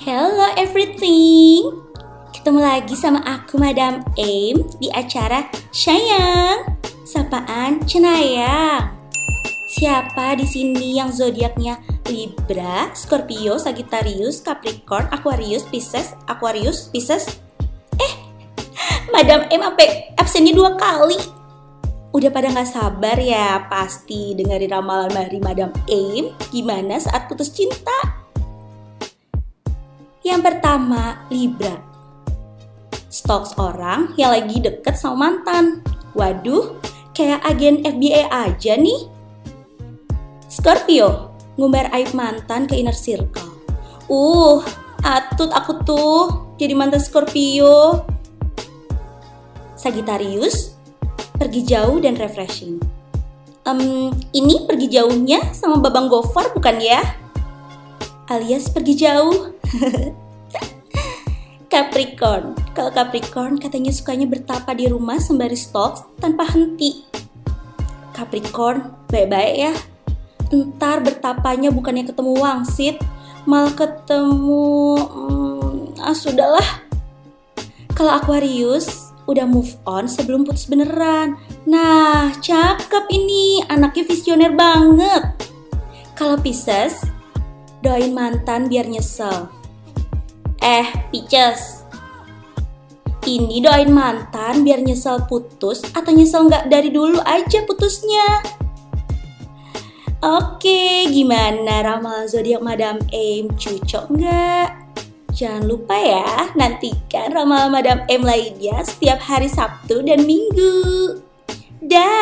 Hello everything Ketemu lagi sama aku Madam Aim di acara Sayang Sapaan Cenayang Siapa di sini yang zodiaknya Libra, Scorpio, Sagittarius, Capricorn, Aquarius, Pisces, Aquarius, Pisces? Eh, Madam M apa absennya dua kali? Udah pada nggak sabar ya pasti dengerin ramalan dari Madam Aim gimana saat putus cinta? Yang pertama, Libra. Stalks orang yang lagi deket sama mantan. Waduh, kayak agen FBI aja nih. Scorpio, ngumbar aib mantan ke inner circle. Uh, atut aku tuh jadi mantan Scorpio. Sagittarius, pergi jauh dan refreshing. Um, ini pergi jauhnya sama Babang Gofar bukan ya? Alias pergi jauh. Capricorn, kalau Capricorn katanya sukanya bertapa di rumah sembari stalk tanpa henti. Capricorn, baik-baik ya. Ntar bertapanya bukannya ketemu wangsit, malah ketemu... Hmm, ah sudahlah. Kalau Aquarius, udah move on sebelum putus beneran. Nah, cakep ini, anaknya visioner banget. Kalau Pisces, doain mantan biar nyesel. Eh, Pisces, ini doain mantan biar nyesel putus atau nyesel nggak dari dulu aja putusnya. Oke, gimana ramal zodiak Madam Aim? Cocok nggak? Jangan lupa ya, nantikan ramalan Madam M lainnya setiap hari Sabtu dan Minggu. Dah.